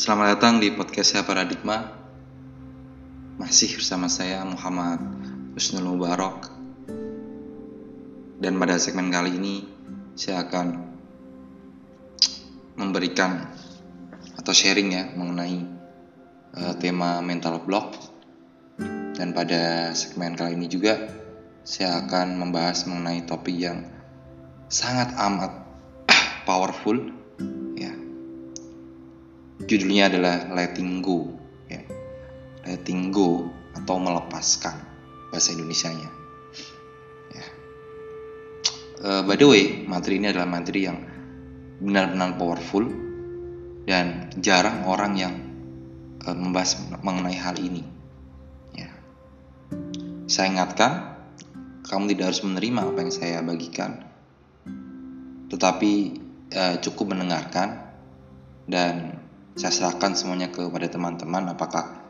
Selamat datang di podcast saya Paradigma. Masih bersama saya Muhammad Husnul Mubarak. Dan pada segmen kali ini saya akan memberikan atau sharing ya mengenai uh, tema mental block. Dan pada segmen kali ini juga saya akan membahas mengenai topik yang sangat amat powerful judulnya adalah letting go ya. Letting go atau melepaskan bahasa Indonesia-nya. Ya. Uh, by the way materi ini adalah materi yang benar-benar powerful dan jarang orang yang uh, membahas mengenai hal ini ya. Saya ingatkan kamu tidak harus menerima apa yang saya bagikan tetapi uh, cukup mendengarkan dan saya serahkan semuanya kepada teman-teman apakah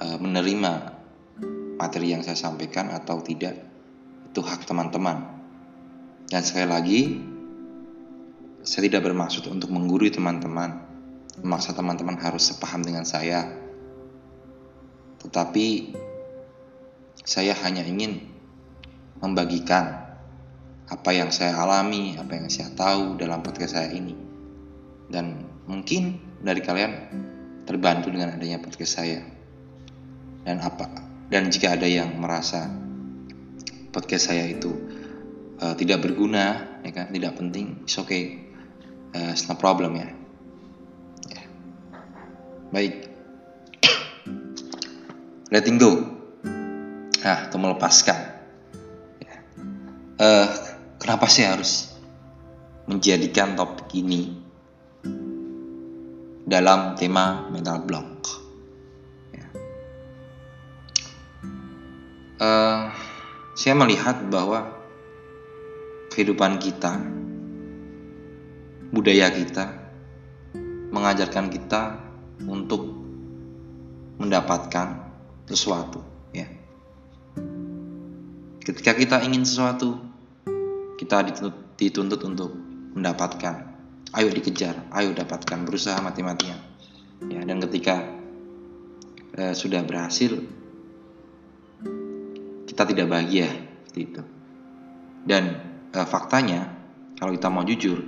uh, menerima materi yang saya sampaikan atau tidak itu hak teman-teman dan sekali lagi saya tidak bermaksud untuk menggurui teman-teman memaksa teman-teman harus sepaham dengan saya tetapi saya hanya ingin membagikan apa yang saya alami, apa yang saya tahu dalam podcast saya ini. Dan mungkin dari kalian terbantu dengan adanya podcast saya. Dan apa? Dan jika ada yang merasa podcast saya itu uh, tidak berguna, ya kan, tidak penting, it's okay, uh, it's no problem ya. ya. Baik, letting go, nah, itu melepaskan. Ya. Uh, kenapa sih harus menjadikan topik ini dalam tema mental block? Ya. Uh, saya melihat bahwa kehidupan kita, budaya kita, mengajarkan kita untuk mendapatkan sesuatu. Ya. Ketika kita ingin sesuatu, kita dituntut, dituntut untuk mendapatkan ayo dikejar ayo dapatkan berusaha mati-matian. Ya dan ketika eh, sudah berhasil kita tidak bahagia seperti itu. Dan eh, faktanya kalau kita mau jujur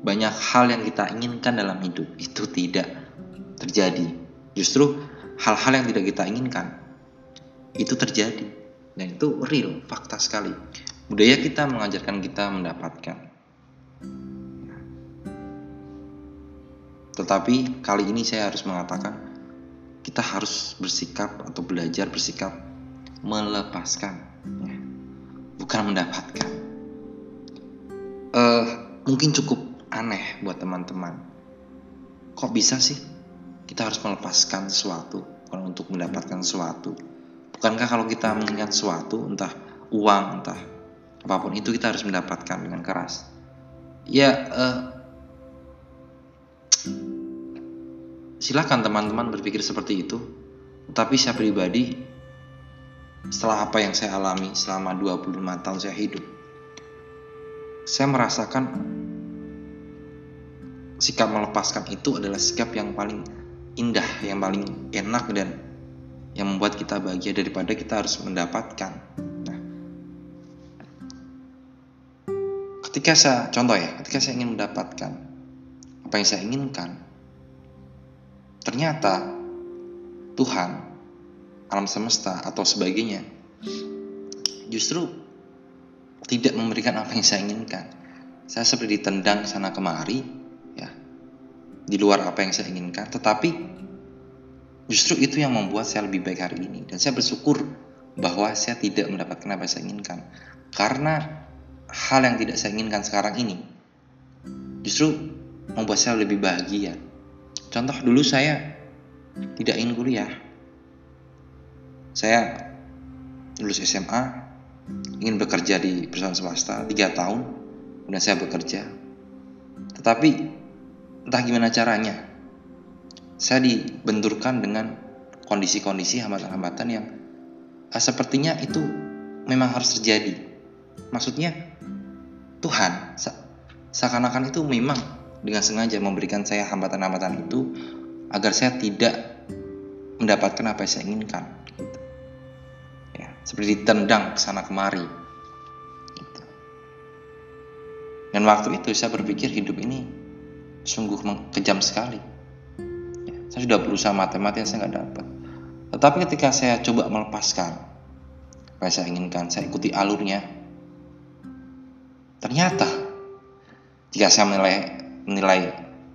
banyak hal yang kita inginkan dalam hidup itu tidak terjadi. Justru hal-hal yang tidak kita inginkan itu terjadi. Dan itu real fakta sekali. Budaya kita mengajarkan kita mendapatkan. Tetapi kali ini saya harus mengatakan kita harus bersikap atau belajar bersikap melepaskan, ya. bukan mendapatkan. Uh, mungkin cukup aneh buat teman-teman. Kok bisa sih kita harus melepaskan sesuatu bukan untuk mendapatkan sesuatu? Bukankah kalau kita mengingat sesuatu, entah uang, entah apa pun itu kita harus mendapatkan dengan keras ya uh, silahkan teman-teman berpikir seperti itu. Tapi saya pribadi setelah apa yang saya alami selama 25 tahun saya hidup saya merasakan sikap melepaskan itu adalah sikap yang paling indah yang paling enak dan yang membuat kita bahagia daripada kita harus mendapatkan. Ketika saya contoh ya ketika saya ingin mendapatkan apa yang saya inginkan ternyata Tuhan alam semesta atau sebagainya justru tidak memberikan apa yang saya inginkan. Saya seperti ditendang sana kemari ya di luar apa yang saya inginkan tetapi justru itu yang membuat saya lebih baik hari ini. Dan saya bersyukur bahwa saya tidak mendapatkan apa yang saya inginkan. Karena hal yang tidak saya inginkan sekarang ini justru membuat saya lebih bahagia. Contoh dulu saya tidak ingin kuliah. Saya lulus SMA, ingin bekerja di perusahaan swasta tiga tahun, kemudian saya bekerja. Tetapi entah gimana caranya, saya dibenturkan dengan kondisi-kondisi hambatan-hambatan yang ah, sepertinya itu memang harus terjadi maksudnya Tuhan seakan-akan itu memang dengan sengaja memberikan saya hambatan-hambatan itu agar saya tidak mendapatkan apa yang saya inginkan. Ya, seperti ditendang ke sana kemari. Dan waktu itu saya berpikir hidup ini sungguh kejam sekali. Ya, saya sudah berusaha mati-matian saya nggak dapat. Tetapi ketika saya coba melepaskan apa yang saya inginkan, saya ikuti alurnya, ternyata jika saya menilai menilai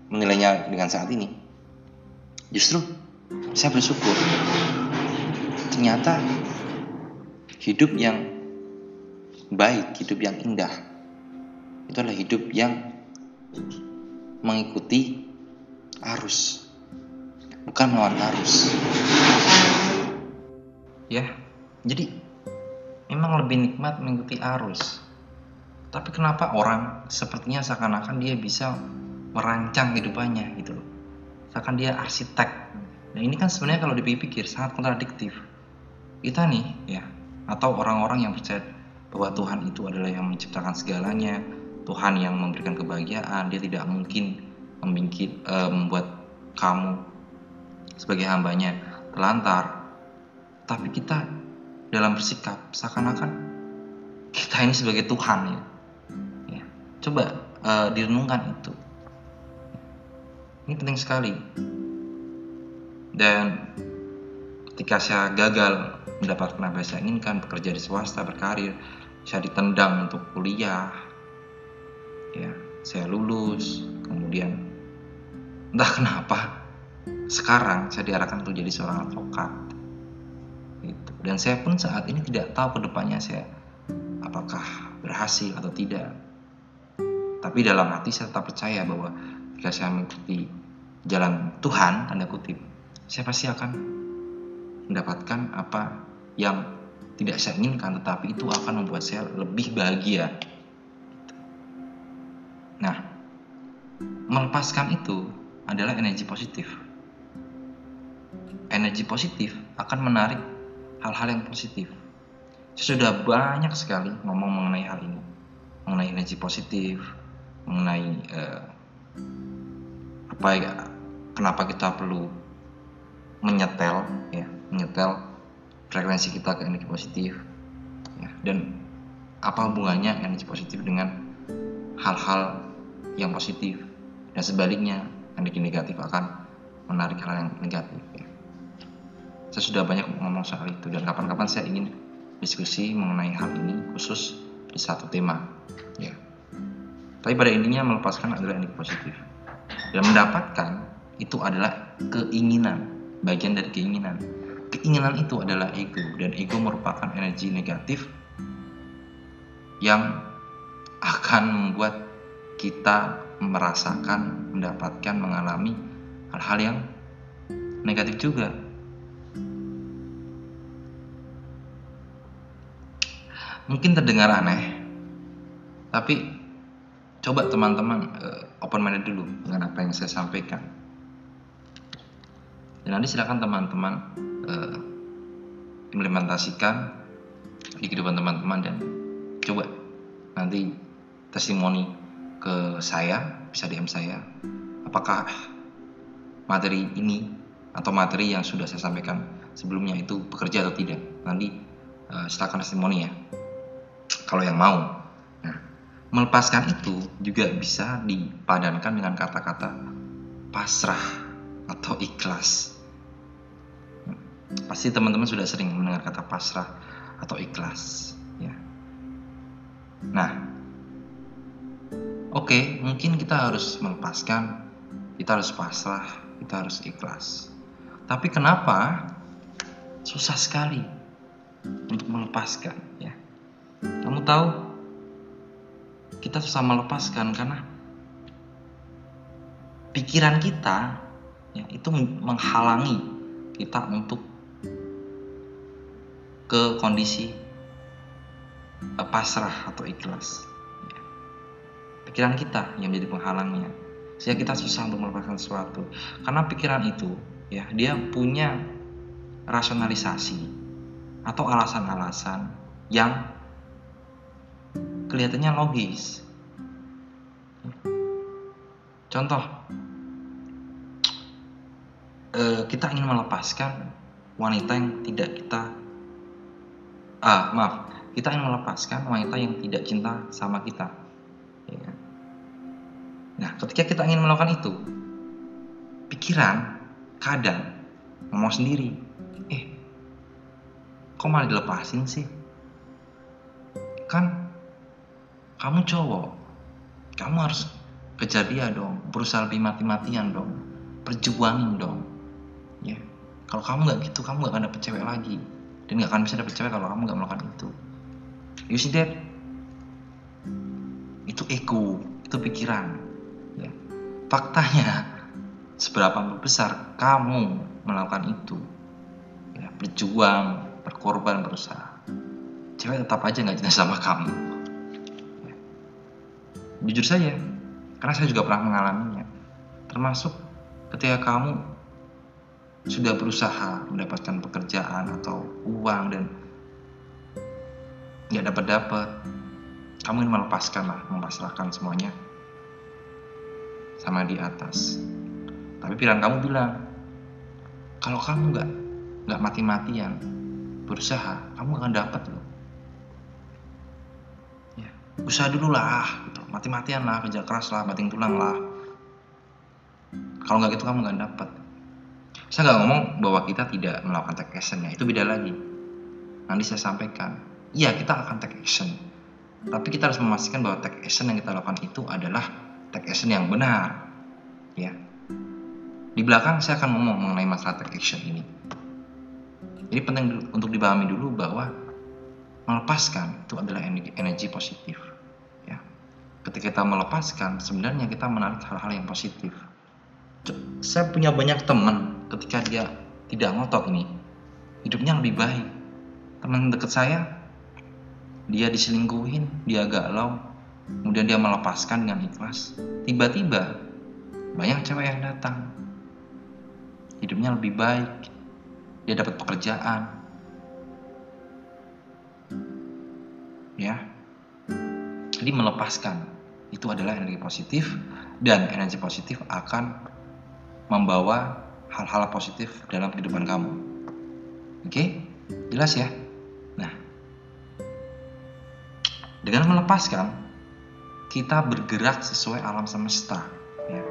menilainya dengan saat ini, justru saya bersyukur. Ternyata hidup yang baik, hidup yang indah, itu adalah hidup yang mengikuti arus bukan melawan arus. Ya jadi memang lebih nikmat mengikuti arus tapi kenapa orang sepertinya seakan-akan dia bisa merancang kehidupannya gitu loh? Seakan dia arsitek. Nah ini kan sebenarnya kalau dipikir sangat kontradiktif. Kita nih ya atau orang-orang yang percaya bahwa Tuhan itu adalah yang menciptakan segalanya Tuhan yang memberikan kebahagiaan dia tidak mungkin membikin, uh, membuat kamu sebagai hambanya telantar tapi kita dalam bersikap seakan-akan kita ini sebagai Tuhan ya. Coba uh, direnungkan itu. Ini penting sekali. Dan ketika saya gagal mendapatkan apa yang saya inginkan bekerja di swasta berkarir saya ditendang untuk kuliah. Ya saya lulus kemudian entah kenapa sekarang saya diarahkan untuk jadi seorang advokat. Gitu. dan saya pun saat ini tidak tahu ke depannya saya apakah berhasil atau tidak tapi dalam hati saya tetap percaya bahwa jika saya mengikuti jalan Tuhan tanda kutip saya pasti akan mendapatkan apa yang tidak saya inginkan tetapi itu akan membuat saya lebih bahagia nah melepaskan itu adalah energi positif energi positif akan menarik hal-hal yang positif. Saya sudah banyak sekali ngomong mengenai hal ini, mengenai energi positif, mengenai uh, apa ya, kenapa kita perlu menyetel, ya, menyetel frekuensi kita ke energi positif, ya, dan apa hubungannya energi positif dengan hal-hal yang positif? Dan sebaliknya energi negatif akan menarik hal yang negatif. Ya. Saya sudah banyak ngomong soal itu dan kapan-kapan saya ingin diskusi mengenai hal ini khusus di satu tema ya tapi pada intinya melepaskan adalah energi positif. Dan mendapatkan itu adalah keinginan bagian dari keinginan. Keinginan itu adalah ego dan ego merupakan energi negatif yang akan membuat kita merasakan mendapatkan mengalami hal-hal yang negatif juga. Mungkin terdengar aneh tapi coba teman-teman uh, open minded dulu dengan apa yang saya sampaikan. Dan nanti silakan teman-teman uh, implementasikan di kehidupan teman-teman dan coba nanti testimoni ke saya bisa DM saya apakah materi ini atau materi yang sudah saya sampaikan sebelumnya itu bekerja atau tidak. Nanti uh, silakan testimoni ya. Kalau yang mau. Melepaskan itu juga bisa dipadankan dengan kata-kata pasrah atau ikhlas. Pasti teman-teman sudah sering mendengar kata pasrah atau ikhlas, ya. Nah, oke, okay, mungkin kita harus melepaskan, kita harus pasrah, kita harus ikhlas. Tapi kenapa susah sekali untuk melepaskan, ya? Kamu tahu, kita susah melepaskan karena pikiran kita ya, itu menghalangi kita untuk ke kondisi uh, pasrah atau ikhlas. Ya. Pikiran kita yang menjadi penghalangnya, sehingga kita susah untuk melepaskan sesuatu. Karena pikiran itu, ya, dia punya rasionalisasi atau alasan-alasan yang kelihatannya logis. Contoh, uh, kita ingin melepaskan wanita yang tidak kita ah maaf kita ingin melepaskan wanita yang tidak cinta sama kita ya. Kan? nah ketika kita ingin melakukan itu pikiran kadang ngomong sendiri eh kok malah dilepasin sih kan kamu cowok kamu harus kejar dia dong. Berusaha lebih mati-matian dong. Perjuangin dong. Ya. Kalau kamu nggak gitu kamu nggak akan dapet cewek lagi. Dan nggak akan bisa dapet cewek kalau kamu nggak melakukan itu. You see that? Itu ego itu pikiran. Ya. Faktanya seberapa besar kamu melakukan itu. Ya berjuang berkorban berusaha. Cewek tetap aja nggak jelas sama kamu. Jujur saja karena saya juga pernah mengalaminya. Termasuk ketika kamu sudah berusaha mendapatkan pekerjaan atau uang dan nggak dapat dapat kamu ingin melepaskan lah memasrahkan semuanya sama di atas. Tapi pikiran kamu bilang kalau kamu nggak nggak mati-matian berusaha kamu akan dapat loh. Usaha dulu lah. Mati-matian lah kerja keras lah bating tulang lah. Kalau nggak gitu kamu nggak dapat saya nggak ngomong bahwa kita tidak melakukan take action ya itu beda lagi. Nanti saya sampaikan. Iya kita akan take action. Tapi kita harus memastikan bahwa take action yang kita lakukan itu adalah take action yang benar ya. Di belakang saya akan ngomong mengenai masalah take action ini. Jadi penting untuk dipahami dulu bahwa melepaskan itu adalah energi, positif ketika kita melepaskan sebenarnya kita menarik hal-hal yang positif. Saya punya banyak teman ketika dia tidak ngotot ini. Hidupnya lebih baik. Teman dekat saya dia diselingkuhin dia galau kemudian dia melepaskan dengan ikhlas. Tiba-tiba banyak cewek yang datang. Hidupnya lebih baik. Dia dapat pekerjaan. Ya. Jadi melepaskan itu adalah energi positif dan energi positif akan membawa hal-hal positif dalam kehidupan kamu. Oke? Jelas ya? Nah. Dengan melepaskan kita bergerak sesuai alam semesta ya.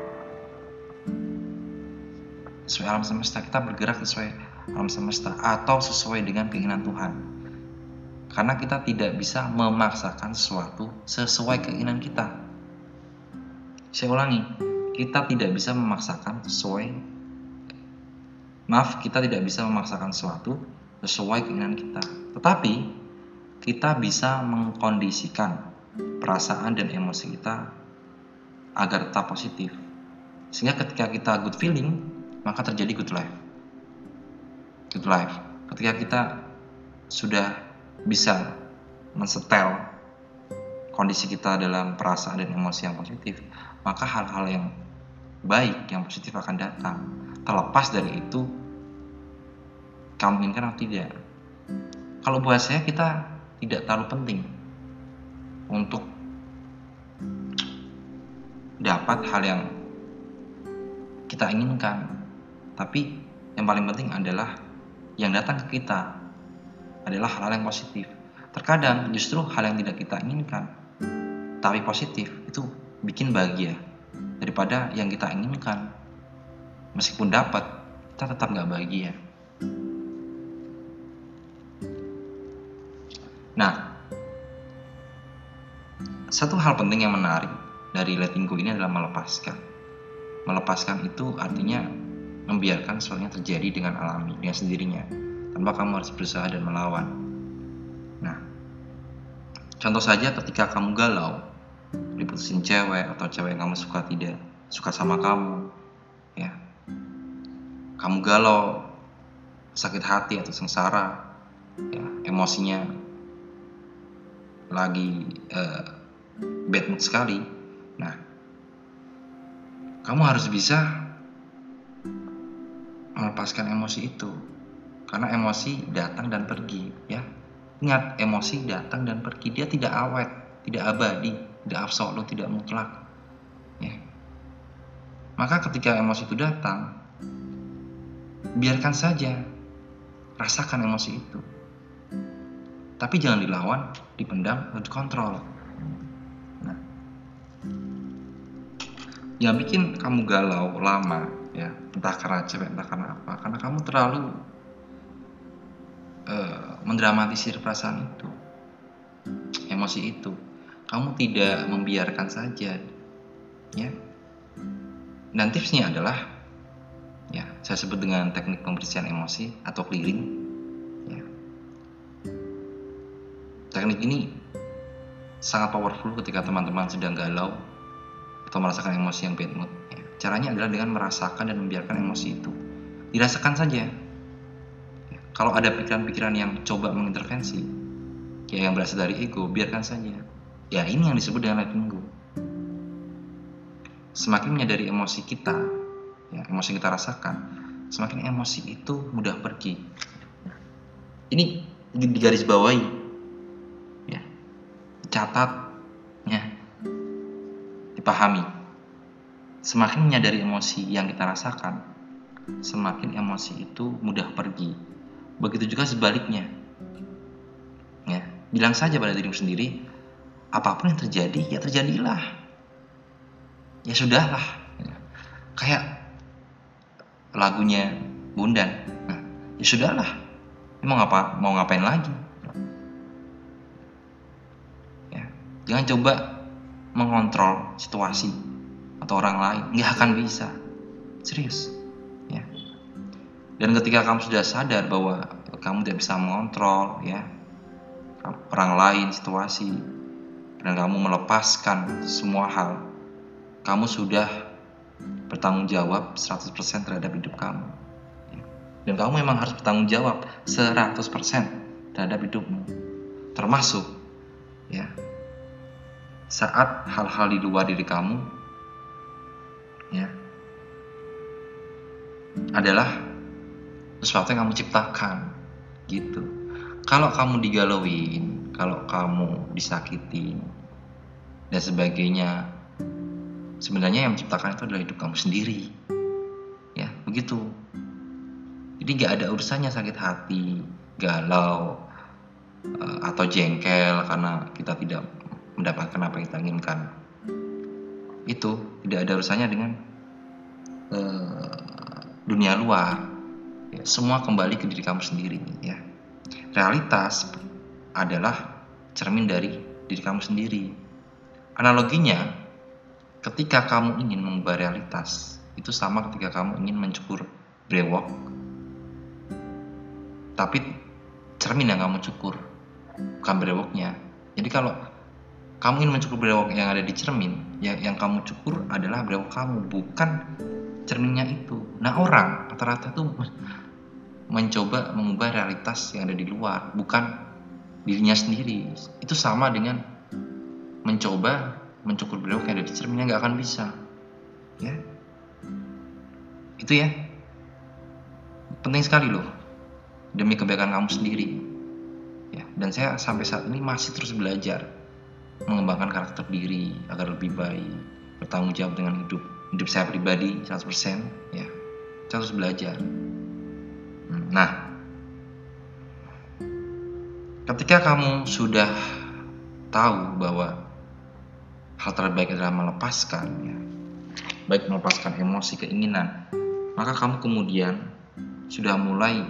sesuai alam semesta kita bergerak sesuai alam semesta atau sesuai dengan keinginan Tuhan. Karena kita tidak bisa memaksakan sesuatu sesuai keinginan kita. Saya ulangi, kita tidak bisa memaksakan sesuai Maaf, kita tidak bisa memaksakan sesuatu sesuai keinginan kita. Tetapi kita bisa mengkondisikan perasaan dan emosi kita agar tetap positif. Sehingga ketika kita good feeling, maka terjadi good life. Good life. Ketika kita sudah bisa mensetel kondisi kita dalam perasaan dan emosi yang positif, maka hal-hal yang baik, yang positif akan datang. Terlepas dari itu, kamu inginkan atau tidak. Kalau buat saya, kita tidak terlalu penting untuk dapat hal yang kita inginkan. Tapi yang paling penting adalah yang datang ke kita adalah hal-hal yang positif. Terkadang justru hal yang tidak kita inginkan, tapi positif itu bikin bahagia daripada yang kita inginkan. Meskipun dapat, kita tetap nggak bahagia. Nah, satu hal penting yang menarik dari letting go ini adalah melepaskan. Melepaskan itu artinya membiarkan sesuatu terjadi dengan alami, dengan sendirinya tanpa kamu harus berusaha dan melawan. Nah, contoh saja ketika kamu galau, diputusin cewek atau cewek yang kamu suka tidak suka sama kamu, ya, kamu galau, sakit hati atau sengsara, ya, emosinya lagi uh, bad mood sekali. Nah, kamu harus bisa melepaskan emosi itu. Karena emosi datang dan pergi ya. Ingat emosi datang dan pergi. Dia tidak awet tidak abadi tidak absolut tidak mutlak. Ya. Maka ketika emosi itu datang biarkan saja. Rasakan emosi itu. Tapi jangan dilawan dipendam dan dikontrol. Nah. Yang bikin kamu galau lama ya. Entah karena cewek entah karena apa. Karena kamu terlalu uh, mendramatisir perasaan itu. Emosi itu kamu tidak membiarkan saja ya dan tipsnya adalah ya saya sebut dengan teknik pembersihan emosi atau clearing ya. teknik ini sangat powerful ketika teman-teman sedang galau atau merasakan emosi yang bad mood ya. caranya adalah dengan merasakan dan membiarkan emosi itu dirasakan saja ya. kalau ada pikiran-pikiran yang coba mengintervensi ya yang berasal dari ego biarkan saja ya ini yang disebut dengan letting go semakin menyadari emosi kita, ya, emosi yang kita rasakan, semakin emosi itu mudah pergi. Ini di garis bawahi, ya, catat, ya, dipahami. Semakin menyadari emosi yang kita rasakan, semakin emosi itu mudah pergi. Begitu juga sebaliknya. Ya, bilang saja pada dirimu sendiri, apa pun yang terjadi, ya terjadilah. Ya sudahlah. Kayak lagunya Bundan. Nah, ya sudahlah. Mau ngapa mau ngapain lagi? Ya jangan coba mengontrol situasi atau orang lain. Nggak akan bisa. Serius. Ya. Dan ketika kamu sudah sadar bahwa kamu tidak bisa mengontrol ya orang lain situasi dan kamu melepaskan semua hal kamu sudah bertanggung jawab 100% terhadap hidup kamu. Dan kamu memang harus bertanggung jawab 100% terhadap hidupmu. Termasuk ya saat hal-hal di luar diri kamu ya adalah sesuatu yang kamu ciptakan gitu. Kalau kamu digalauin, kalau kamu disakitin dan sebagainya, sebenarnya yang menciptakan itu adalah hidup kamu sendiri. Ya begitu. Jadi gak ada urusannya sakit hati galau eh, atau jengkel karena kita tidak mendapatkan apa yang kita inginkan. Itu tidak ada urusannya dengan uh, dunia luar. Ya, semua kembali ke diri kamu sendiri ya. Realitas adalah cermin dari diri kamu sendiri analoginya ketika kamu ingin mengubah realitas itu sama ketika kamu ingin mencukur brewok tapi cermin yang kamu cukur bukan brewoknya. Jadi kalau kamu ingin mencukur brewok yang ada di cermin yang, yang kamu cukur adalah brewok kamu bukan cerminnya itu. Nah orang rata-rata tuh mencoba mengubah realitas yang ada di luar bukan dirinya sendiri. Itu sama dengan mencoba mencukur beliau kayak ada di cerminnya nggak akan bisa. Ya. Itu ya. Penting sekali loh. Demi kebaikan kamu sendiri. Ya dan saya sampai saat ini masih terus belajar mengembangkan karakter diri agar lebih baik bertanggung jawab dengan hidup hidup saya pribadi 100% ya. Saya terus belajar. Nah ketika kamu sudah tahu bahwa hal terbaik adalah melepaskan ya. baik melepaskan emosi keinginan. Maka kamu kemudian sudah mulai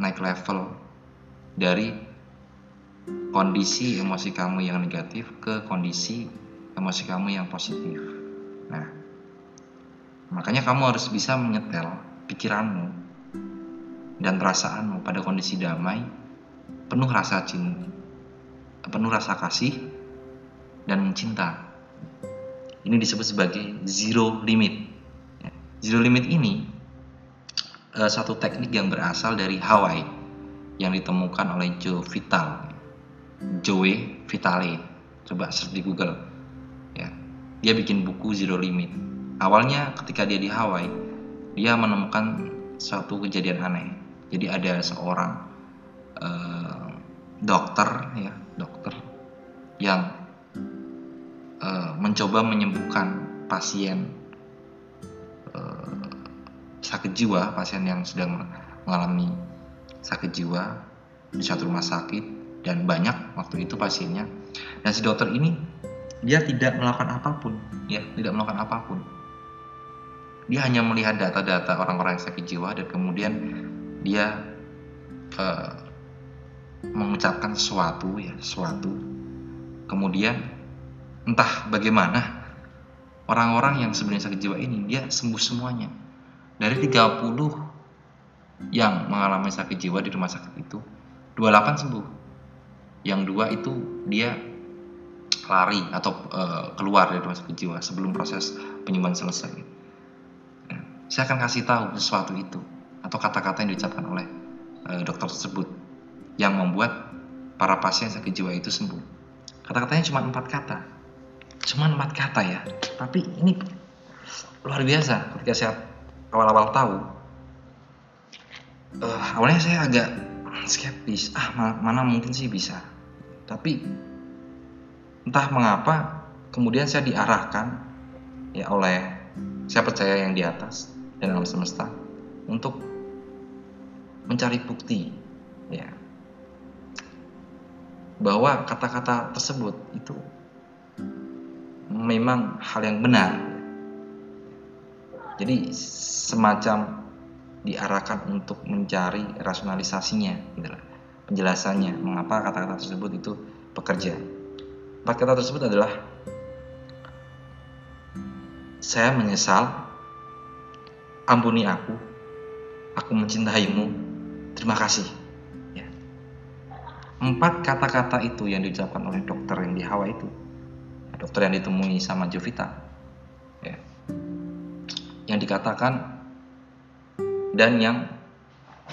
naik level dari kondisi emosi kamu yang negatif ke kondisi emosi kamu yang positif. Nah makanya kamu harus bisa menyetel pikiranmu dan perasaanmu pada kondisi damai penuh rasa cinta penuh rasa kasih dan cinta ini disebut sebagai zero limit. Ya. Zero limit ini uh, satu teknik yang berasal dari Hawaii yang ditemukan oleh Joe Vital. Joe Vitale. Coba search di Google. Ya. Dia bikin buku Zero Limit. Awalnya ketika dia di Hawaii, dia menemukan suatu kejadian aneh. Jadi ada seorang uh, dokter ya, dokter yang mencoba menyembuhkan pasien uh, sakit jiwa pasien yang sedang mengalami sakit jiwa di satu rumah sakit dan banyak waktu itu pasiennya. Dan si dokter ini dia tidak melakukan apa pun ya tidak melakukan apa pun. Dia hanya melihat data-data orang-orang yang sakit jiwa dan kemudian dia uh, mengucapkan sesuatu ya sesuatu. Kemudian entah bagaimana orang-orang yang sebenarnya sakit jiwa ini dia sembuh semuanya dari 30 yang mengalami sakit jiwa di rumah sakit itu 28 sembuh yang dua itu dia lari atau uh, keluar dari rumah sakit jiwa sebelum proses penyembuhan selesai. Ya, saya akan kasih tahu sesuatu itu atau kata-kata yang diucapkan oleh uh, dokter tersebut yang membuat para pasien sakit jiwa itu sembuh. Kata-katanya cuma empat kata, cuma empat kata ya. Tapi ini luar biasa ketika saya awal-awal tahu. Uh, awalnya saya agak skeptis, ah mana mungkin sih bisa. Tapi entah mengapa kemudian saya diarahkan ya oleh saya percaya yang di atas dan alam semesta untuk mencari bukti ya bahwa kata-kata tersebut itu memang hal yang benar jadi semacam diarahkan untuk mencari rasionalisasinya gitu penjelasannya mengapa kata-kata tersebut itu bekerja Empat kata tersebut adalah saya menyesal, ampuni aku, aku mencintaimu, terima kasih. Ya. Empat kata-kata itu yang diucapkan oleh dokter yang di Hawa itu, dokter yang ditemui sama Jovita, ya. yang dikatakan dan yang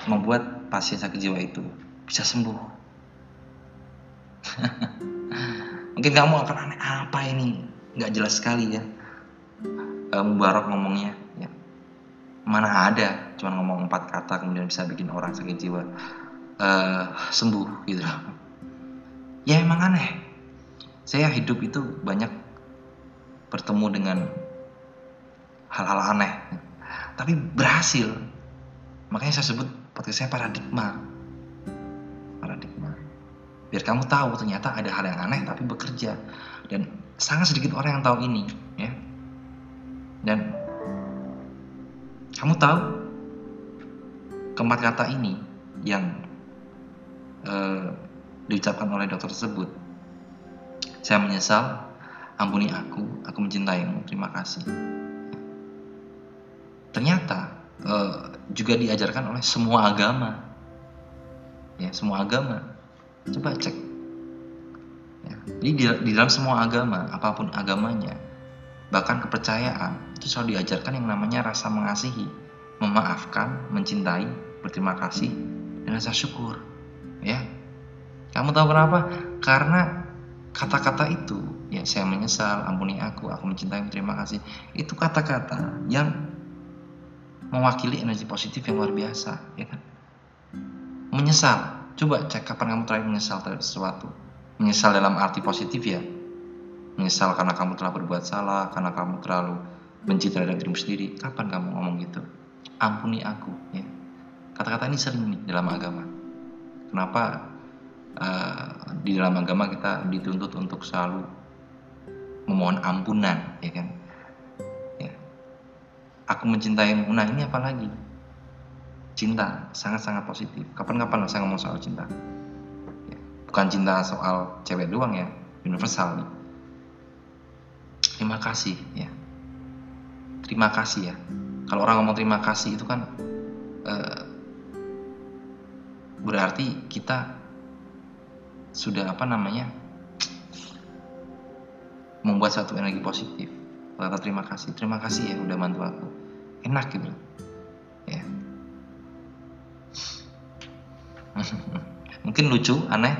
membuat pasien sakit jiwa itu bisa sembuh. Mungkin kamu akan aneh apa ini? Nggak jelas sekali ya. Uh, Mubarak ngomongnya. Ya. Mana ada, cuma ngomong empat kata kemudian bisa bikin orang sakit jiwa uh, sembuh gitu. Ya emang aneh. Saya hidup itu banyak bertemu dengan hal-hal aneh, tapi berhasil. Makanya saya sebut podcast saya paradigma. Biar kamu tahu ternyata ada hal yang aneh tapi bekerja. Dan sangat sedikit orang yang tahu ini ya. Dan kamu tahu keempat kata ini yang uh, diucapkan oleh dokter tersebut saya menyesal ampuni aku aku mencintaimu terima kasih ternyata uh, juga diajarkan oleh semua agama ya semua agama Coba cek. Ya. Jadi di, di dalam semua agama, apa pun agamanya, bahkan kepercayaan, itu selalu diajarkan yang namanya rasa mengasihi, memaafkan, mencintai, berterima kasih, dan rasa syukur. Ya, kamu tahu kenapa? Karena kata-kata itu, ya saya menyesal, ampuni aku, aku mencintai, terima kasih. Itu kata-kata yang mewakili energi positif yang luar biasa, ya kan? Menyesal, Coba cek kapan kamu terakhir menyesal terhadap sesuatu. Menyesal dalam arti positif ya. Menyesal karena kamu telah berbuat salah, karena kamu terlalu benci terhadap dirimu sendiri. Kapan kamu ngomong gitu? Ampuni aku. Ya. Kata-kata ini sering nih dalam agama. Kenapa uh, di dalam agama kita dituntut untuk selalu memohon ampunan, ya kan? Ya. Aku mencintaimu. Nah ini apa lagi? cinta sangat-sangat positif kapan-kapan saya ngomong soal cinta ya, bukan cinta soal cewek doang ya universal nih terima kasih ya terima kasih ya kalau orang ngomong terima kasih itu kan eh, berarti kita sudah apa namanya membuat satu energi positif. Kata terima kasih terima kasih ya udah bantu aku. Enak gitu ya. Mungkin lucu aneh.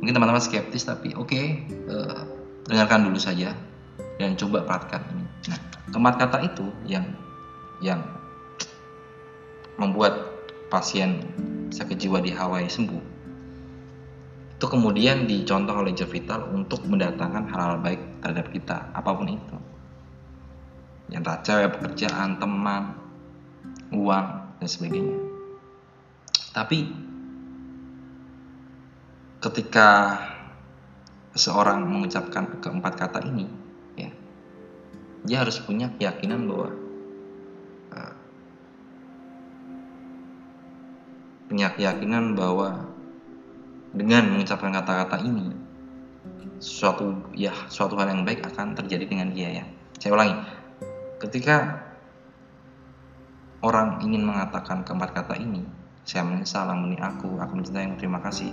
Mungkin teman-teman skeptis tapi oke okay, eh, dengarkan dulu saja dan coba perhatikan ini. Nah keempat kata itu yang yang membuat pasien sakit jiwa di Hawaii sembuh itu kemudian dicontoh oleh Jeff untuk mendatangkan hal-hal baik terhadap kita apa pun itu. Yang tak cewek pekerjaan teman uang dan sebagainya. Tapi ketika seorang mengucapkan keempat kata ini ya dia harus punya keyakinan bahwa uh, punya keyakinan bahwa dengan mengucapkan kata-kata ini suatu ya suatu hal yang baik akan terjadi dengan dia ya saya ulangi ketika orang ingin mengatakan keempat kata ini saya menyesal ampuni aku aku mencintai terima kasih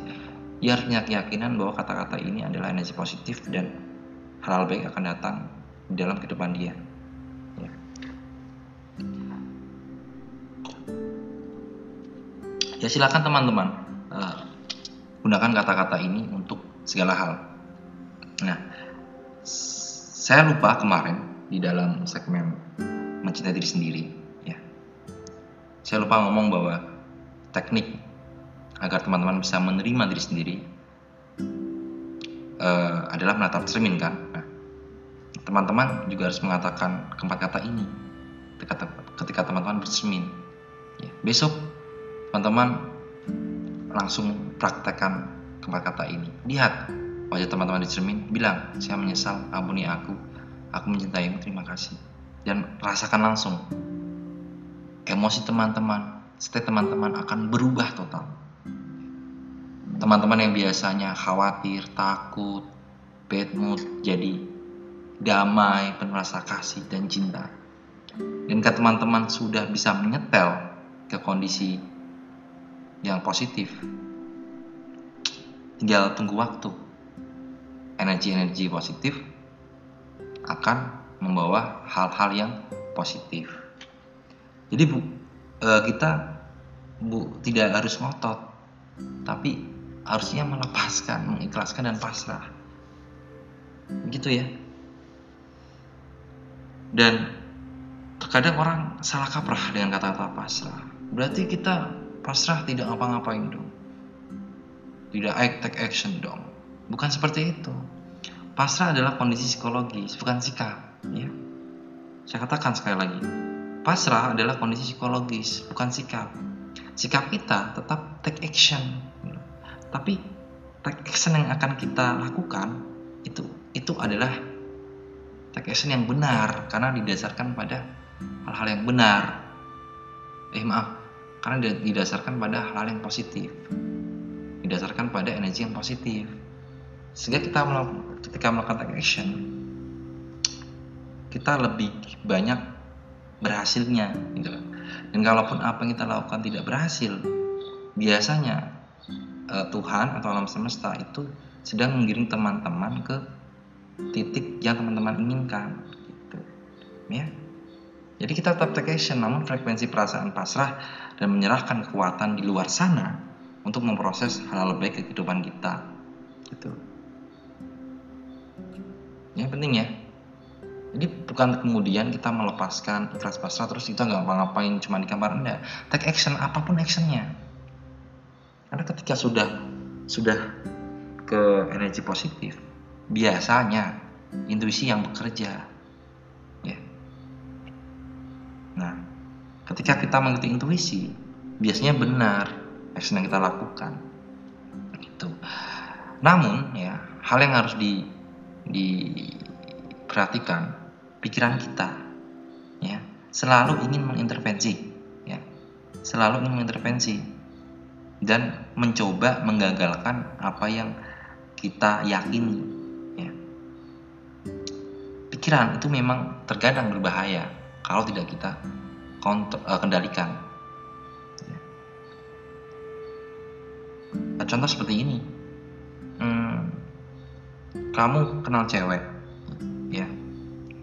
ia punya keyakinan bahwa kata-kata ini adalah energi positif dan hal-hal baik akan datang di dalam kehidupan dia. Ya. ya silakan teman-teman gunakan kata-kata ini untuk segala hal. Nah, saya lupa kemarin di dalam segmen mencintai diri sendiri, ya. Saya lupa ngomong bahwa teknik agar teman-teman bisa menerima diri sendiri uh, adalah menatap cermin kan. Nah, teman-teman juga harus mengatakan keempat kata ini ketika teman-teman bercermin. Ya, besok teman-teman langsung praktekkan keempat kata ini. Lihat wajah teman-teman di cermin, bilang, saya menyesal, ampuni aku, aku mencintaimu, terima kasih. Dan rasakan langsung emosi teman-teman, state teman-teman akan berubah total teman-teman yang biasanya khawatir, takut, bad mood jadi damai, penuh rasa kasih dan cinta. Dan ke teman-teman sudah bisa menyetel ke kondisi yang positif, tinggal tunggu waktu. Energi-energi positif akan membawa hal-hal yang positif. Jadi bu, eh, kita bu tidak harus ngotot, tapi harusnya melepaskan, mengikhlaskan dan pasrah. Gitu ya. Dan terkadang orang salah kaprah dengan kata-kata pasrah. Berarti kita pasrah tidak ngapa-ngapain dong. Tidak take action dong. Bukan seperti itu. Pasrah adalah kondisi psikologis, bukan sikap. Ya. Saya katakan sekali lagi, pasrah adalah kondisi psikologis, bukan sikap. Sikap kita tetap take action, tapi take action yang akan kita lakukan itu itu adalah take action yang benar karena didasarkan pada hal-hal yang benar eh maaf karena didasarkan pada hal-hal yang positif. Didasarkan pada energi yang positif. Sehingga kita ketika melakukan action kita lebih banyak berhasilnya gitu dan kalaupun apa yang kita lakukan tidak berhasil biasanya uh, Tuhan atau alam semesta itu sedang mengirim teman-teman ke titik yang teman-teman inginkan gitu. Ya. Jadi kita tetap take action namun frekuensi perasaan pasrah dan menyerahkan kekuatan di luar sana untuk memproses hal-hal baik ke kehidupan kita. Gitu ya penting ya. Jadi bukan kemudian kita melepaskan ikhlas pasrah terus kita nggak ngapa-ngapain cuma di kamar. Enggak. Take action apa pun actionnya. Karena ketika sudah sudah ke energi positif, biasanya intuisi yang bekerja. Ketika kita mengerti intuisi, biasanya benar action yang kita lakukan. Itu. Namun ya, hal yang harus di diperhatikan pikiran kita ya, selalu ingin mengintervensi ya. Selalu ingin mengintervensi dan mencoba menggagalkan apa yang kita yakini ya. pikiran itu memang terkadang berbahaya kalau tidak kita kendalikan. Ya. Nah, contoh seperti ini. Hmm, kamu kenal cewek ya.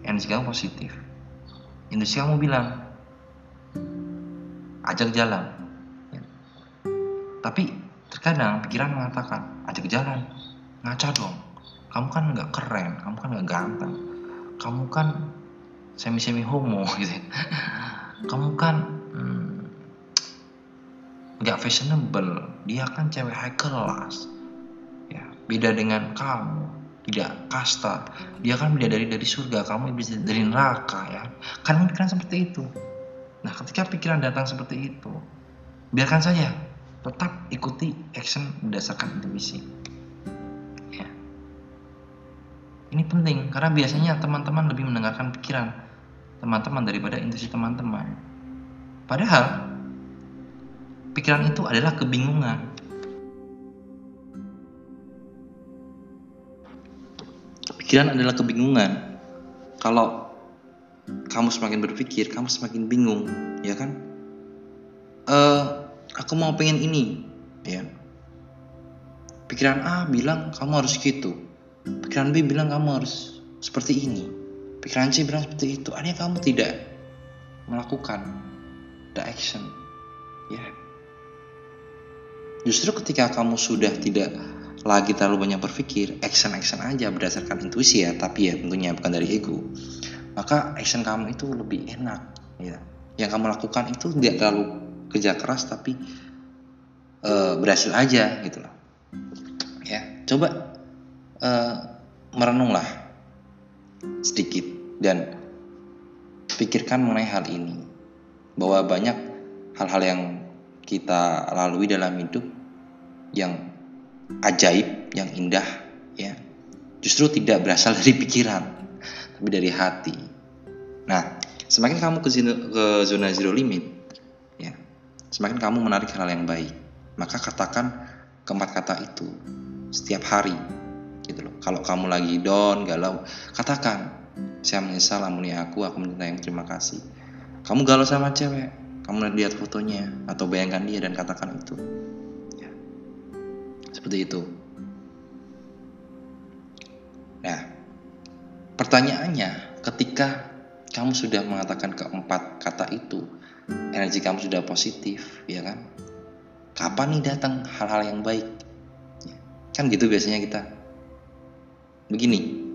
Energi kamu positif. Intuisi kamu bilang ajak jalan. Tapi terkadang pikiran mengatakan, ajak jalan, ngaca dong. Kamu kan nggak keren, kamu kan nggak ganteng, kamu kan semi-semi homo gitu. Kamu kan hmm, nggak hmm, fashionable, dia kan cewek high class. Ya, beda dengan kamu, tidak kasta. Dia kan beda dari dari surga, kamu bisa dari neraka ya. Kan pikiran seperti itu. Nah, ketika pikiran datang seperti itu, biarkan saja, tetap ikuti action berdasarkan intuisi. Ya. Ini penting karena biasanya teman-teman lebih mendengarkan pikiran teman-teman daripada intuisi teman-teman. Padahal pikiran itu adalah kebingungan. Pikiran adalah kebingungan. Kalau kamu semakin berpikir, kamu semakin bingung, ya kan? Uh, aku mau pengen ini, ya. Pikiran A bilang kamu harus gitu, pikiran B bilang kamu harus seperti ini, pikiran C bilang seperti itu. Artinya kamu tidak melakukan the action, ya. Justru ketika kamu sudah tidak lagi terlalu banyak berpikir, action-action aja berdasarkan intuisi ya, tapi ya tentunya bukan dari ego maka action kamu itu lebih enak ya yang kamu lakukan itu tidak terlalu kerja keras tapi e, berhasil aja gitu loh ya coba e, merenunglah sedikit dan pikirkan mengenai hal ini bahwa banyak hal-hal yang kita lalui dalam hidup yang ajaib yang indah ya justru tidak berasal dari pikiran tapi dari hati. Nah, semakin kamu ke, ke zona zero limit, ya, semakin kamu menarik hal yang baik. Maka katakan keempat kata itu setiap hari, gitu loh. Kalau kamu lagi down, galau, katakan, saya menyesal amuni aku, aku minta yang terima kasih. Kamu galau sama cewek, kamu lihat fotonya atau bayangkan dia dan katakan itu. Ya. Seperti itu. Nah, Pertanyaannya, ketika kamu sudah mengatakan keempat kata itu, energi kamu sudah positif, ya kan? Kapan nih datang hal-hal yang baik? Ya, kan gitu biasanya kita. Begini,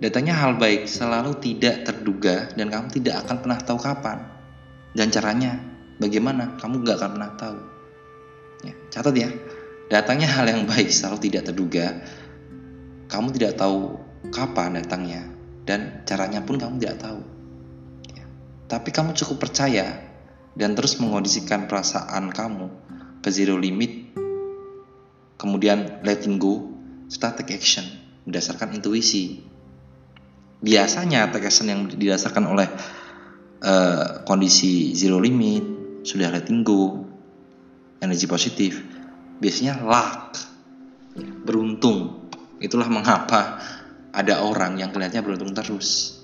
datanya hal baik selalu tidak terduga dan kamu tidak akan pernah tahu kapan. Dan caranya bagaimana? Kamu gak akan pernah tahu. Ya, catat ya, datangnya hal yang baik selalu tidak terduga. Kamu tidak tahu kapan datangnya dan caranya pun kamu tidak tahu. Ya. Tapi kamu cukup percaya dan terus mengondisikan perasaan kamu ke zero limit, kemudian letting go, take action berdasarkan intuisi. Biasanya action yang didasarkan oleh uh, kondisi zero limit, sudah letting go, energi positif, biasanya luck, beruntung. Itulah mengapa ada orang yang kelihatannya beruntung terus.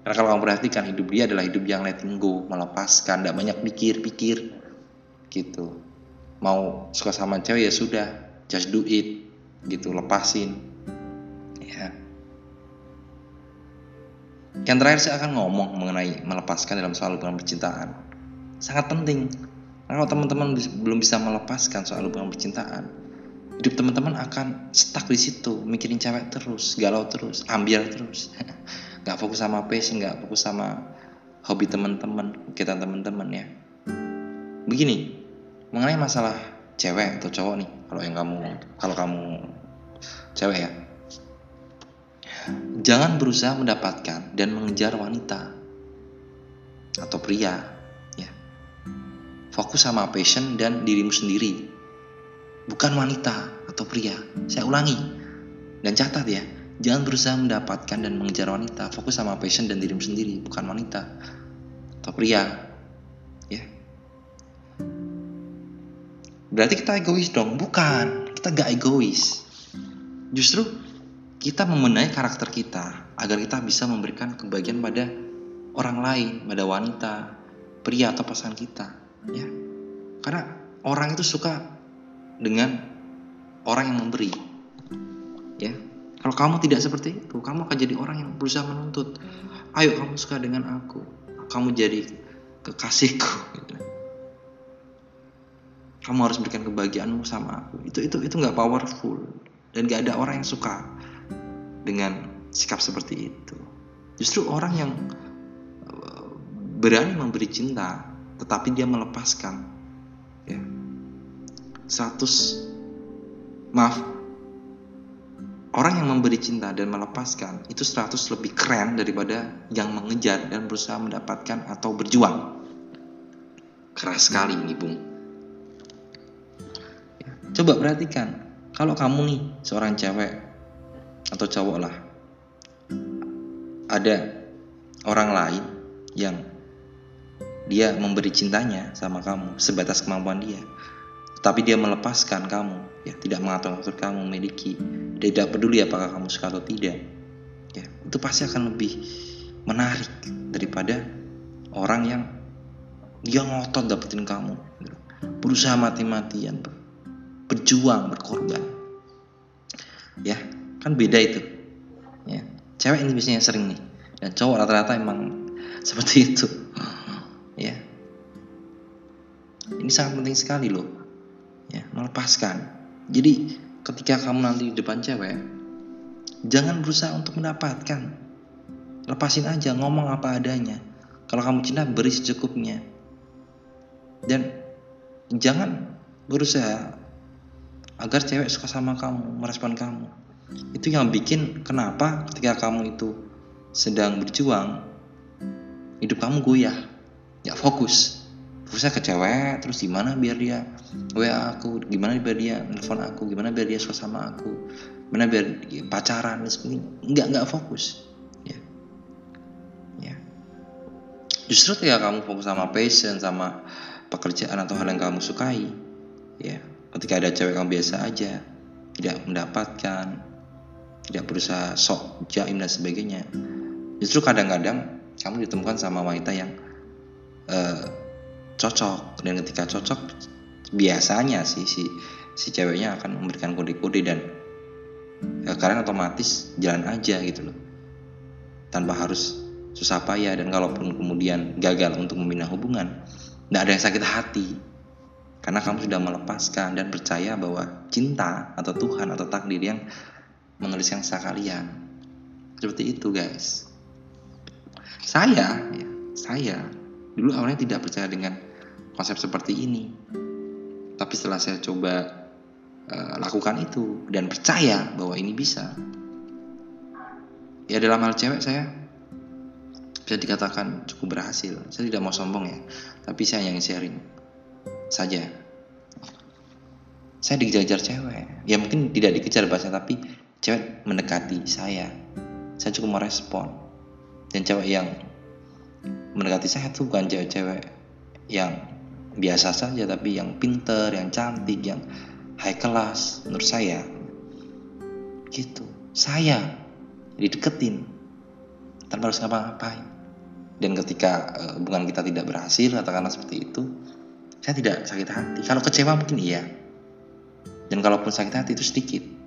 Karena kalau kamu perhatikan hidup dia adalah hidup yang letting go, melepaskan, tidak banyak pikir-pikir, gitu. Mau suka sama cewek ya sudah, just do it, gitu, lepasin. Ya. Yang terakhir saya akan ngomong mengenai melepaskan dalam soal hubungan percintaan. Sangat penting. Karena kalau teman-teman belum bisa melepaskan soal hubungan percintaan, hidup teman-teman akan stuck di situ mikirin cewek terus galau terus ambil terus nggak fokus sama passion nggak fokus sama hobi teman-teman kita teman-teman ya begini mengenai masalah cewek atau cowok nih kalau yang kamu kalau kamu cewek ya jangan berusaha mendapatkan dan mengejar wanita atau pria ya fokus sama passion dan dirimu sendiri bukan wanita atau pria. Saya ulangi dan catat ya, jangan berusaha mendapatkan dan mengejar wanita. Fokus sama passion dan dirimu sendiri, bukan wanita atau pria. Ya. Berarti kita egois dong? Bukan, kita gak egois. Justru kita membenahi karakter kita agar kita bisa memberikan kebahagiaan pada orang lain, pada wanita, pria atau pasangan kita, ya. Karena orang itu suka dengan orang yang memberi. Ya. Kalau kamu tidak seperti itu, kamu akan jadi orang yang berusaha menuntut. Ayo kamu suka dengan aku, kamu jadi kekasihku. Gitu. Kamu harus berikan kebahagiaanmu sama aku. Itu itu itu nggak powerful dan nggak ada orang yang suka dengan sikap seperti itu. Justru orang yang eh, berani memberi cinta, tetapi dia melepaskan. Ya 100 maaf orang yang memberi cinta dan melepaskan itu 100 lebih keren daripada yang mengejar dan berusaha mendapatkan atau berjuang keras sekali ini bung ya, coba perhatikan kalau kamu nih seorang cewek atau cowok lah. Ada orang lain yang dia memberi cintanya sama kamu sebatas kemampuan dia. Tapi dia melepaskan kamu ya tidak mengatur-atur kamu memiliki. Dia tidak peduli apakah kamu suka atau tidak ya. Itu pasti akan lebih menarik daripada orang yang dia ngotot dapetin kamu berusaha mati-matian berjuang berkorban ya kan beda itu. Ya cewek ini biasanya sering nih. Dan cowok rata-rata emang seperti itu. Ya. Ini sangat penting sekali loh. Ya melepaskan. Jadi ketika kamu nanti di depan cewek jangan berusaha untuk mendapatkan. Lepasin aja ngomong apa adanya. Kalau kamu cinta beri secukupnya. Dan jangan berusaha agar cewek suka sama kamu merespon kamu itu yang bikin kenapa ketika kamu itu sedang berjuang hidup kamu goyah ya fokus. Fokusnya ke cewek terus gimana biar dia wa aku gimana biar dia nelfon aku gimana biar dia suka sama aku gimana biar dia pacaran dan sebagainya. Nggak nggak fokus. Ya. Ya. Justru ketika kamu fokus sama passion sama pekerjaan atau hal yang kamu sukai ya ketika ada cewek kamu biasa aja tidak mendapatkan tidak berusaha sok jaim dan sebagainya. Justru kadang-kadang kamu ditemukan sama wanita yang uh, cocok. Dan ketika cocok biasanya sih si si ceweknya akan memberikan kode-kode dan ya, kalian otomatis jalan aja gitu loh. Tanpa harus susah payah dan kalaupun kemudian gagal untuk membina hubungan tidak ada yang sakit hati. Karena kamu sudah melepaskan dan percaya bahwa cinta atau Tuhan atau takdir yang menuliskan kalian seperti itu guys saya, ya, saya dulu awalnya tidak percaya dengan konsep seperti ini. Tapi setelah saya coba uh, lakukan itu dan percaya bahwa ini bisa, ya dalam hal cewek saya bisa dikatakan cukup berhasil. Saya tidak mau sombong ya, tapi saya yang sharing saja. Saya dikejar cewek, ya mungkin tidak dikejar bahasa tapi cewek mendekati saya. Saya cukup merespon. Dan cewek yang mendekati saya tuh bukan cewek-cewek yang biasa saja tapi yang pinter, yang cantik, yang high class menurut saya. Gitu. Saya dideketin. Tanpa harus ngapa-ngapain. Dan ketika uh, hubungan kita tidak berhasil katakanlah seperti itu saya tidak sakit hati. Kalau kecewa mungkin iya. Dan kalaupun sakit hati itu sedikit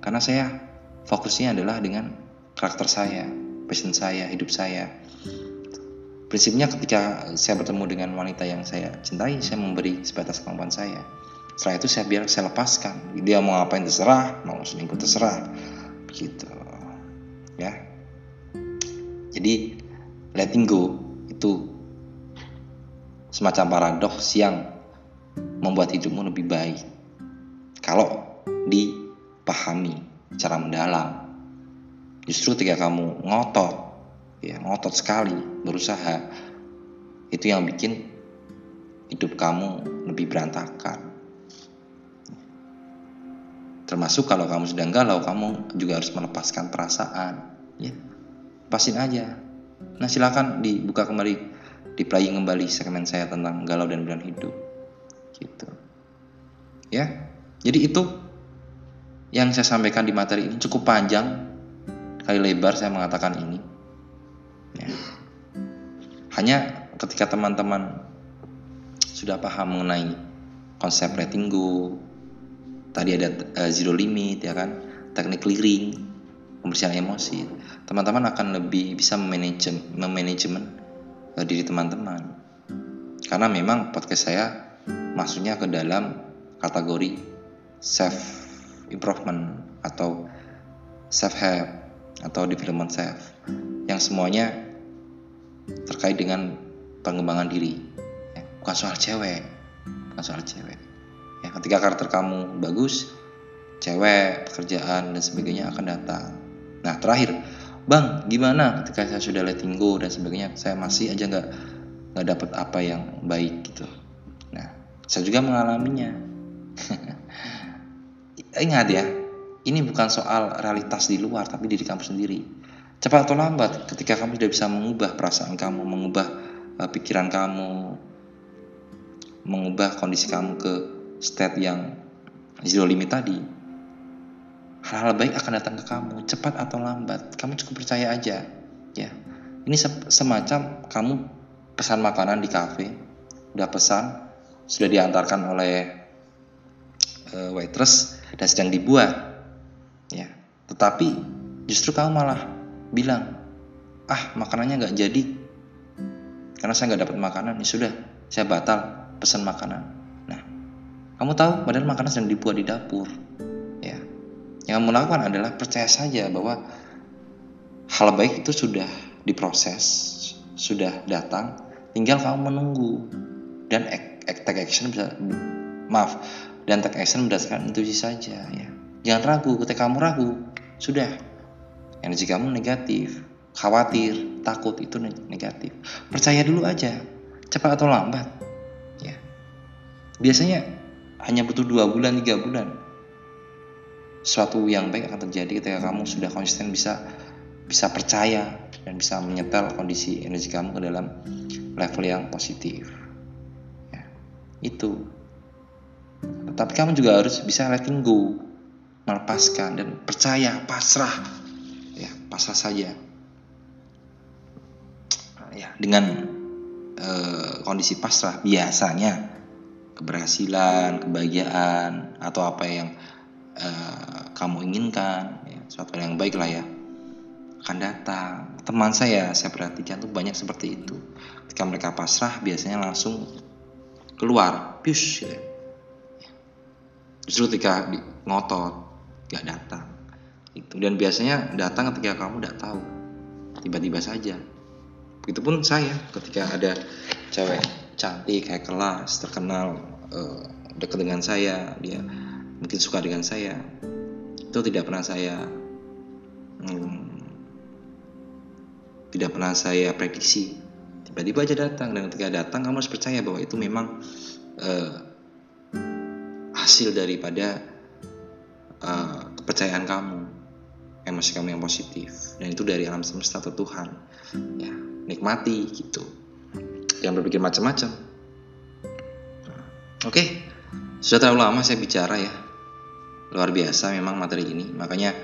karena saya fokusnya adalah dengan karakter saya passion saya, hidup saya. Prinsipnya ketika saya bertemu dengan wanita yang saya cintai, saya memberi sebatas kemampuan saya. Setelah itu saya biar saya lepaskan. Dia mau ngapain terserah, mau selingkuh terserah. Begitu. Ya. Jadi letting go itu semacam paradoks yang membuat hidupmu lebih baik. Kalau dipahami secara mendalam Justru ketika kamu ngotot, ya ngotot sekali berusaha, itu yang bikin hidup kamu lebih berantakan. Termasuk kalau kamu sedang galau, kamu juga harus melepaskan perasaan. Ya, lepasin aja. Nah silakan dibuka kembali, di playing kembali segmen saya tentang galau dan pilihan hidup. Gitu. Ya, jadi itu yang saya sampaikan di materi ini cukup panjang kali lebar saya mengatakan ini. Ya. Hanya ketika teman-teman sudah paham mengenai konsep letting go, tadi ada uh, zero limit ya kan, teknik clearing, pembersihan emosi, teman-teman akan lebih bisa memanajemen, uh, diri teman-teman. Karena memang podcast saya masuknya ke dalam kategori self improvement atau self help atau development self yang semuanya terkait dengan pengembangan diri. Ya, bukan soal cewek bukan soal cewek. Ya ketika karakter kamu bagus cewek pekerjaan dan sebagainya akan datang. Nah terakhir bang gimana ketika saya sudah letting go dan sebagainya saya masih aja nggak nggak dapat apa yang baik gitu. Nah saya juga mengalaminya ingat ya ini bukan soal realitas di luar tapi diri kamu sendiri. Cepat atau lambat ketika kamu sudah bisa mengubah perasaan kamu mengubah uh, pikiran kamu mengubah kondisi kamu ke state yang zero limit tadi hal-hal baik akan datang ke kamu cepat atau lambat. Kamu cukup percaya aja ya. Ini semacam kamu pesan makanan di kafe udah pesan sudah diantarkan oleh uh, waitress dan sedang dibuat. Ya tetapi justru kamu malah bilang ah makanannya nggak jadi. Karena saya nggak dapat makanan. Ya sudah saya batal pesan makanan. Nah kamu tahu padahal makanan sedang dibuat di dapur. Ya yang kamu lakukan adalah percaya saja bahwa hal baik itu sudah diproses sudah datang tinggal kamu menunggu. Dan take action bisa maaf dan take action berdasarkan intuisi saja ya Jangan ragu, ketika kamu ragu, sudah. Energi kamu negatif, khawatir, takut itu negatif. Percaya dulu aja, cepat atau lambat. Ya. Biasanya hanya butuh dua bulan, tiga bulan. Suatu yang baik akan terjadi ketika kamu sudah konsisten bisa bisa percaya dan bisa menyetel kondisi energi kamu ke dalam level yang positif. Ya. Itu. Tetapi kamu juga harus bisa letting go melepaskan dan percaya pasrah. Ya pasrah saja. Ya dengan uh, kondisi pasrah biasanya keberhasilan kebahagiaan atau apa yang uh, kamu inginkan ya, suatu yang baik lah ya akan datang. Teman saya saya perhatikan tuh banyak seperti itu. Ketika mereka pasrah biasanya langsung keluar. Pius gitu. Justru ketika ngotot gak datang. Itu. Dan biasanya datang ketika kamu tidak tahu. Tiba-tiba saja. Begitupun saya ketika ada cewek cantik kayak kelas terkenal uh, dekat dengan saya dia mungkin suka dengan saya itu tidak pernah saya hmm, tidak pernah saya prediksi. Tiba-tiba aja datang dan ketika datang kamu harus percaya bahwa itu memang uh, hasil daripada uh, kepercayaan kamu emosi kamu yang positif. Dan itu dari alam semesta atau Tuhan. Ya nikmati gitu. Jangan berpikir macam-macam. Nah, oke. Okay. sudah terlalu lama saya bicara ya. Luar biasa memang materi ini. Makanya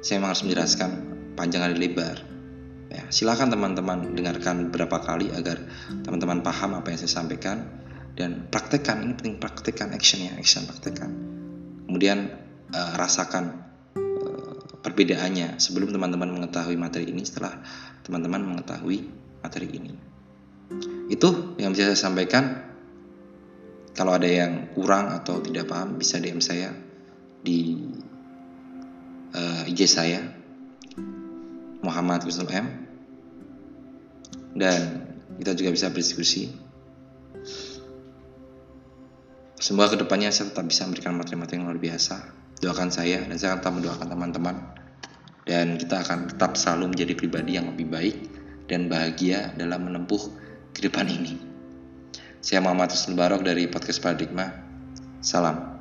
saya memang harus menjelaskan panjang kali lebar. Ya silakan teman-teman dengarkan beberapa kali agar teman-teman paham apa yang saya sampaikan dan praktekkan ini penting praktekkan action ya action praktekkan kemudian uh, rasakan uh, perbedaannya sebelum teman-teman mengetahui materi ini setelah teman-teman mengetahui materi ini. Itu yang bisa saya sampaikan. Kalau ada yang kurang atau tidak paham bisa DM saya di uh, IG saya Muhammad Kusnul M dan kita juga bisa berdiskusi. Semoga ke depannya saya tetap bisa memberikan materi-materi yang luar biasa doakan saya dan saya akan tetap mendoakan teman-teman dan kita akan tetap selalu menjadi pribadi yang lebih baik dan bahagia dalam menempuh kehidupan ini. Saya Muhammad Husnul Barok dari Podcast Paradigma. Salam.